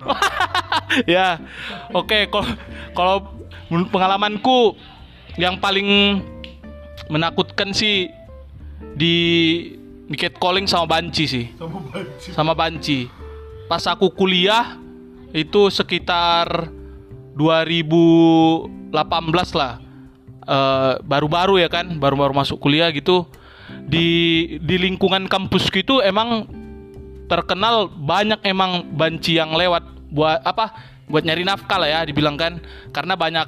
ya oke kalau kalau menurut pengalamanku yang paling menakutkan sih di di catcalling sama banci sih. Sama banci. Pas aku kuliah itu sekitar 2018 lah. Eh, baru-baru ya kan baru-baru masuk kuliah gitu. Di di lingkungan kampus gitu emang terkenal banyak emang banci yang lewat buat apa buat nyari nafkah lah ya dibilang kan. Karena banyak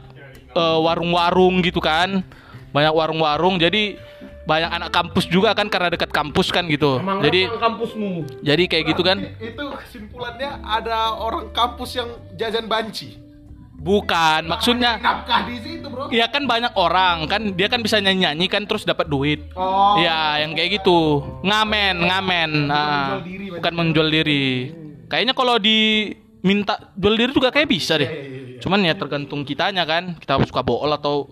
eh, warung-warung gitu kan banyak warung-warung jadi banyak anak kampus juga kan karena dekat kampus kan gitu jadi kampusmu jadi kayak gitu kan Itu kesimpulannya ada orang kampus yang jajan banci. bukan maksudnya Nafkah di situ, Bro. ya kan banyak orang kan dia kan bisa nyanyi-nyanyi kan terus dapat duit Oh. Ya, yang kayak gitu. Ngamen, ngamen. Ah, menjual diri, bukan menjual diri. Kayaknya kalau diminta jual diri juga kayak bisa deh. Cuman ya tergantung kitanya kan. Kita suka bool atau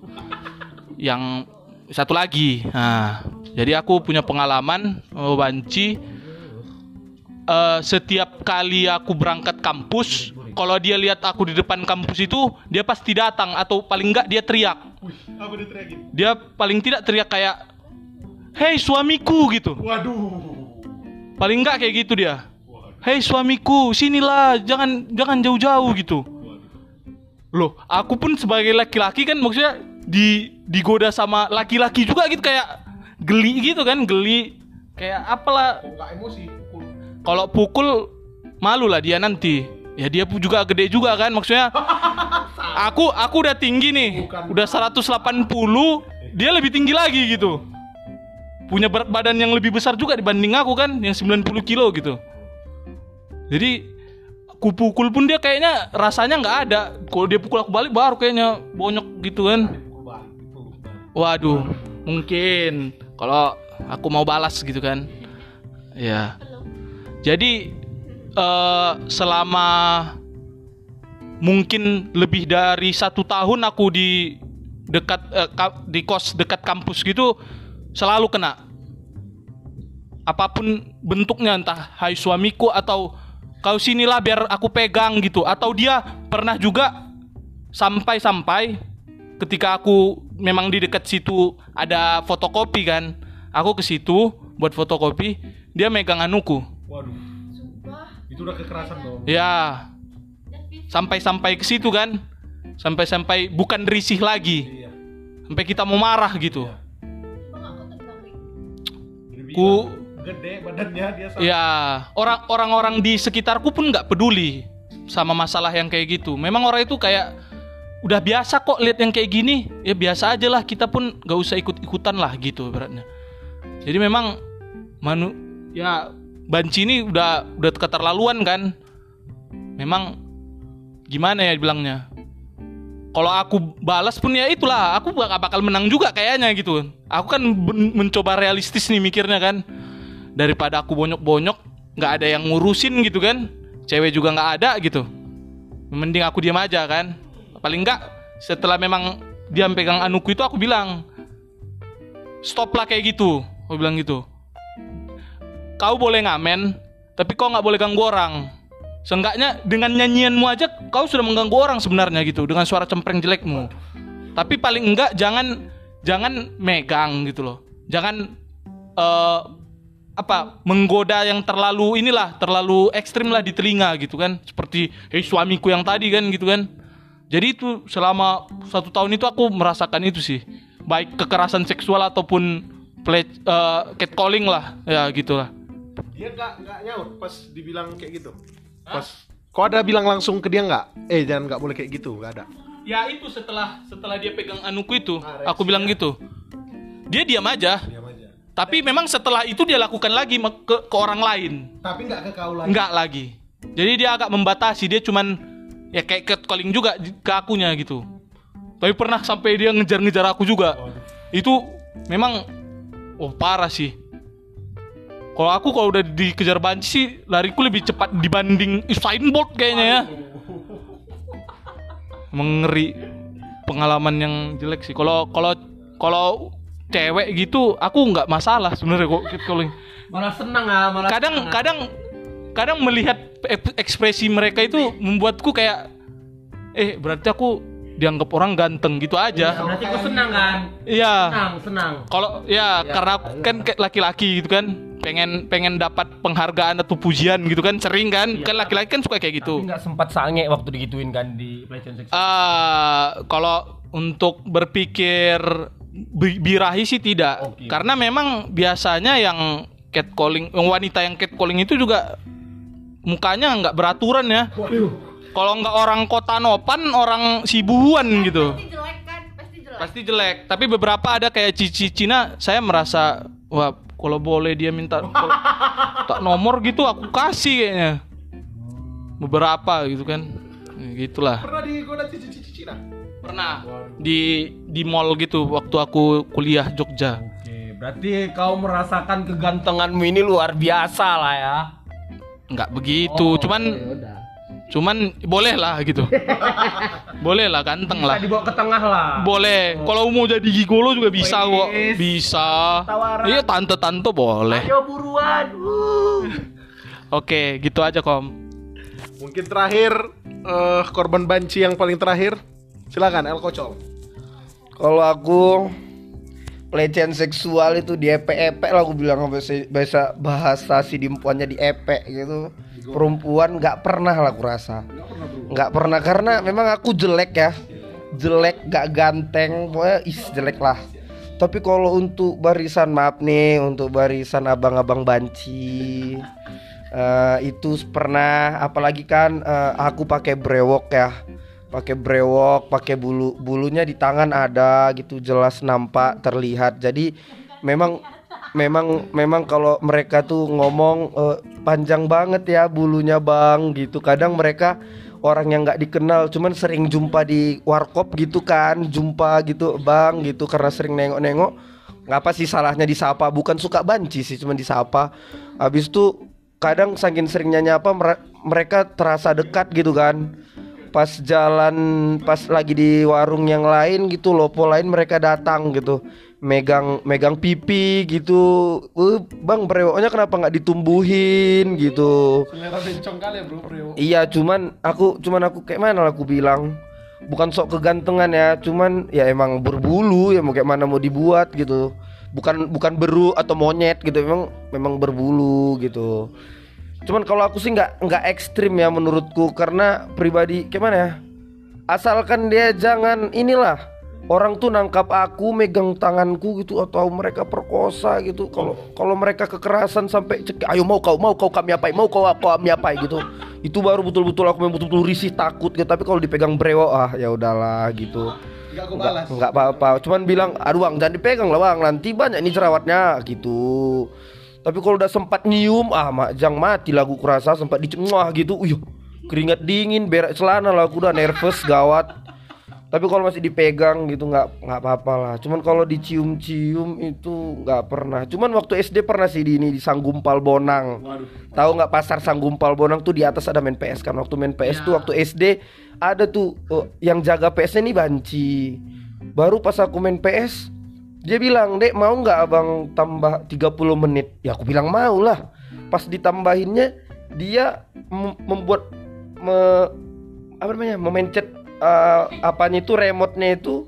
yang satu lagi. Nah, jadi aku punya pengalaman oh, banci eh, setiap kali aku berangkat kampus, kalau dia lihat aku di depan kampus itu, dia pasti datang atau paling enggak dia teriak. Dia paling tidak teriak kayak Hei suamiku gitu. Waduh. Paling enggak kayak gitu dia. Hei suamiku, sinilah, jangan jangan jauh-jauh gitu. Loh, aku pun sebagai laki-laki kan maksudnya di digoda sama laki-laki juga gitu kayak geli gitu kan, geli. Kayak apalah kalau pukul malu lah dia nanti. Ya dia pun juga gede juga kan maksudnya. Aku aku udah tinggi nih. Bukan. Udah 180, dia lebih tinggi lagi gitu. punya berat badan yang lebih besar juga dibanding aku kan yang 90 kilo gitu jadi aku pukul pun dia kayaknya rasanya nggak ada. Kalau dia pukul aku balik baru kayaknya bonyok gitu kan. Waduh mungkin. Kalau aku mau balas gitu kan. Ya jadi eh, selama mungkin lebih dari satu tahun aku di dekat ka- di kos dekat kampus gitu selalu kena. Apa pun bentuknya entah hai suamiku atau kau sinilah biar aku pegang gitu. Atau dia pernah juga sampai-sampai ketika aku memang di dekat situ ada fotokopi kan. Aku ke situ buat fotokopi dia megang anuku. Waduh. Itu udah kekerasan dong. ya. Sampai-sampai ke situ kan. Sampai-sampai bukan risih lagi. Iya. sampai kita mau marah gitu. Lebih ku gede badannya dia sama. ya orang orang-orang di sekitarku pun nggak peduli sama masalah yang kayak gitu. Memang orang itu kayak udah biasa kok lihat yang kayak gini. Ya biasa aja lah kita pun nggak usah ikut-ikutan lah gitu beratnya jadi memang manu ya banci ini udah udah keterlaluan kan. Memang gimana ya bilangnya kalau aku balas pun ya itulah aku gak bakal menang juga kayaknya gitu. Aku kan mencoba realistis nih mikirnya kan daripada aku bonyok-bonyok nggak ada yang ngurusin gitu kan? Cewek juga nggak ada gitu. Mending aku diam aja kan? Paling nggak setelah memang dia pegang anuku itu aku bilang stop lah kayak gitu. Aku bilang gitu. Kau boleh ngamen tapi kau nggak boleh ganggu orang. Seenggaknya dengan nyanyianmu aja kau sudah mengganggu orang sebenarnya gitu dengan suara cempreng jelekmu. Tapi paling enggak jangan jangan megang gitu loh. Jangan eh apa menggoda yang terlalu inilah terlalu ekstrim lah di telinga gitu kan seperti eh suamiku yang tadi kan gitu kan jadi itu selama satu tahun itu aku merasakan itu sih baik kekerasan seksual ataupun play, eh, catcalling lah ya gitulah Dia nggak nggak nyaut pas dibilang kayak gitu. Pas kau ada bilang langsung ke dia nggak? Eh jangan nggak boleh kayak gitu, nggak ada. Ya itu setelah setelah dia pegang anuku itu, Ah, aku bilang gitu. Dia diam aja. Diam aja. Tapi memang setelah itu dia lakukan lagi ke, ke orang lain. Tapi nggak ke kau lagi. Enggak lagi. Jadi dia agak membatasi, dia cuman ya kayak catcalling juga di- ke akunya gitu. Tapi pernah sampai dia ngejar-ngejar aku juga. Itu memang oh parah sih. Kalau aku kalau udah dikejar banci sih lariku lebih cepat dibanding Usain Bolt kayaknya ya. Mengeri pengalaman yang jelek sih. Kalau kalau kalau cewek gitu aku nggak masalah sebenarnya kok catcalling Malah senang ah, malah kadang senang. kadang kadang melihat ek- ekspresi mereka itu membuatku kayak eh berarti aku dianggap orang ganteng gitu aja Berarti kau senang kan? iya Senang, senang. kalau ya karena aku kan kayak laki-laki gitu kan pengen pengen dapat penghargaan atau pujian gitu kan sering kan kan laki-laki kan suka kayak gitu nggak sempat sange waktu digituin kan di pelecehan seksual. Ah, kalau untuk berpikir birahi sih tidak, Oke. karena memang biasanya yang catcalling, yang wanita yang catcalling itu juga mukanya nggak beraturan ya. Kalau nggak orang kota Nopan, orang Sibuan gitu. Pasti jelek kan? Pasti jelek. Pasti jelek. Tapi beberapa ada kayak Cici Cina, saya merasa wah kalau boleh dia minta tak nomor gitu aku kasih kayaknya. Beberapa gitu kan. Gitulah. Pernah digoda cici-cici Cina? Pernah di di mall gitu waktu aku kuliah Jogja. Oke, berarti kau merasakan kegantenganmu ini luar biasa lah ya. Nggak begitu, cuman udah. cuman boleh lah gitu. boleh lah ganteng lah. Dibawa ke tengah lah. Boleh. Kalau mau jadi gigolo juga bisa kok. Wis. Bisa. Tawaran. Iya tante-tante boleh. Ayo buruan. Uh. Oke, gitu aja Kom. Mungkin terakhir eh, korban banci yang paling terakhir. Silakan El Kocol. Kalau aku pelecehan seksual itu di epek-epek lah aku bilang bahasa bahasa bahasa si dimpuannya di epek gitu. Perempuan nggak pernah lah aku rasa. Nggak pernah karena memang aku jelek ya. Jelek gak ganteng, pokoknya is jelek lah. Tapi kalau untuk barisan maaf nih untuk barisan abang-abang banci eh, itu pernah apalagi kan eh, aku pakai brewok ya pakai brewok, pakai bulu bulunya di tangan ada gitu jelas nampak terlihat. Jadi memang memang memang kalau mereka tuh ngomong eh, panjang banget ya bulunya bang gitu. Kadang mereka orang yang nggak dikenal cuman sering jumpa di warkop gitu kan jumpa gitu bang gitu. Karena sering nengok-nengok ngapa sih salahnya disapa? Bukan suka banci sih cuman disapa. Habis itu kadang saking seringnya nyapa mere- mereka terasa dekat gitu kan pas jalan pas lagi di warung yang lain gitu lopo lain mereka datang gitu. Megang megang pipi gitu. "Eh, bang brewoknya kenapa nggak ditumbuhin gitu? Selera bencong kali ya bro, iya cuman aku cuman aku kayak mana lah aku bilang. Bukan sok kegantengan ya cuman ya emang berbulu ya mau kayak mana mau dibuat gitu. Bukan bukan beru atau monyet gitu memang memang berbulu gitu cuman kalau aku sih nggak nggak ekstrim ya menurutku. Karena pribadi gimana ya? Asalkan dia jangan inilah orang tuh nangkap aku megang tanganku gitu atau mereka perkosa gitu. Kalau kalau mereka kekerasan sampai cek ayo mau kau mau kau kami apain? Mau kau kami apain? gitu. Itu baru betul-betul aku memang betul-betul risih takut gitu. Tapi kalau dipegang brewok ah ya udahlah gitu. Enggak aku Nggak- nggak apa-apa. Cuman bilang aduh bang jangan dipegang lah bang. Nanti banyak nih jerawatnya gitu tapi kalau udah sempat nyium ah mak jang mati lagu kurasa sempat dicemah gitu. Uyuh keringat dingin berak celana lah aku udah nervous gawat. Tapi kalau masih dipegang gitu nggak nggak apa-apa lah. Cuman kalau dicium-cium itu nggak pernah. Cuman waktu SD pernah sih di ini di Sanggumpal Bonang. Tahu nggak pasar Sanggumpal Bonang tuh di atas ada main PS kan? Waktu main PS tuh waktu SD ada tuh oh, yang jaga PS nya nih banci. Baru pas aku main PS dia bilang dek mau nggak abang tambah 30 menit? Ya aku bilang mau lah. Pas ditambahinnya dia mem- membuat me- apa namanya memencet eh, apanya itu remote-nya itu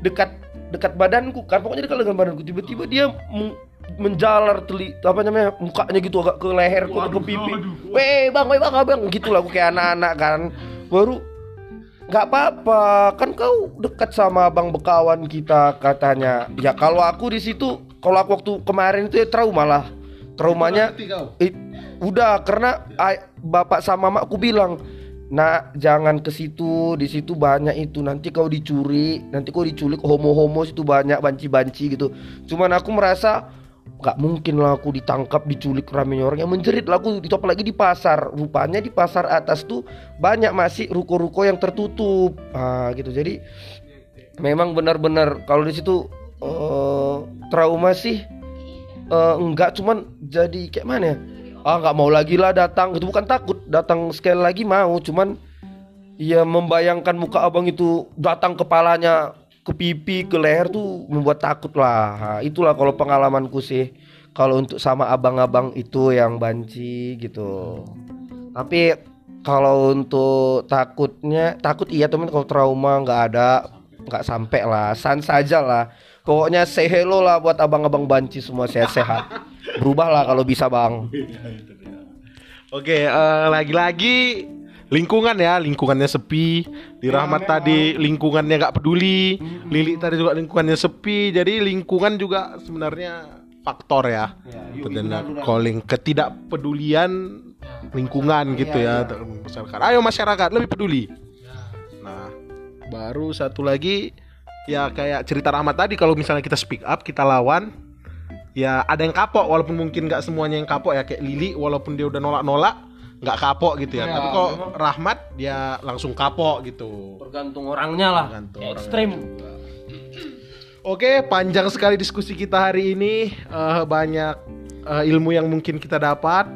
dekat dekat badanku kan. Pokoknya dekat dengan badanku. Tiba-tiba dia men- menjalar teli apa namanya mukanya gitu agak ke leherku ke pipi. weh bang weh bang abang gitu lah aku kayak anak-anak kan. Baru nggak apa-apa kan kau dekat sama abang bekawan kita katanya. Ya kalau aku di situ kalau aku waktu kemarin itu ya trauma lah. Traumanya Eh, udah karena ay- bapak sama mamaku bilang Nak jangan ke situ di situ banyak itu nanti kau dicuri nanti kau diculik homo-homo situ banyak banci-banci gitu. Cuman aku merasa nggak mungkin lah aku ditangkap diculik ramenya orang yang menjerit lah aku itu apalagi di pasar. Rupanya di pasar atas tuh banyak masih ruko-ruko yang tertutup. Ah gitu. Jadi memang benar-benar kalau di situ eh, trauma sih eh, enggak cuman jadi kayak mana ya? Ah nggak mau lagi lah datang. Itu bukan takut datang sekali lagi mau. Cuman ya membayangkan muka abang itu datang kepalanya ke pipi ke leher tuh membuat takut lah. Itulah kalau pengalamanku sih. Kalau untuk sama abang-abang itu yang banci gitu. Tapi kalau untuk takutnya takut iya temen kalau trauma nggak ada nggak sampai lah. San saja lah. Pokoknya say hello lah buat abang-abang banci semua sehat-sehat berubah lah kalau bisa bang. Oke, eh, lagi-lagi lingkungan ya, lingkungannya sepi. Di Rahmat tadi lingkungannya nggak peduli. Lili tadi juga lingkungannya sepi. Jadi lingkungan juga sebenarnya faktor ya. Dan calling ketidakpedulian lingkungan gitu ya terhadap masyarakat. Ayo masyarakat lebih peduli. Nah, baru satu lagi ya kayak cerita Rahmat tadi kalau misalnya kita speak up, kita lawan ya ada yang kapok walaupun mungkin nggak semuanya yang kapok ya kayak Lili walaupun dia udah nolak-nolak nggak kapok gitu ya. Tapi kalau Rahmat dia langsung kapok gitu. Tergantung orangnya lah. Tergantung orangnya Ekstrim. Oke, panjang sekali diskusi kita hari ini. Eh, banyak eh, ilmu yang mungkin kita dapat.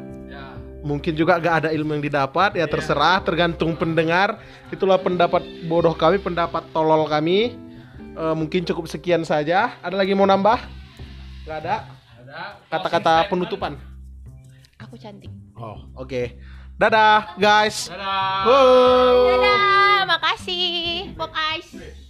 Mungkin juga gak ada ilmu yang didapat. Ya terserah, tergantung pendengar. Itulah pendapat bodoh kami, pendapat tolol kami. Eh, mungkin cukup sekian saja. Ada lagi mau nambah? Gak ada. Kata-kata penutupan. Aku cantik. Oh, oke. Dadah, guys. Dadah. Wow. Dadah, makasih. Pop Ice.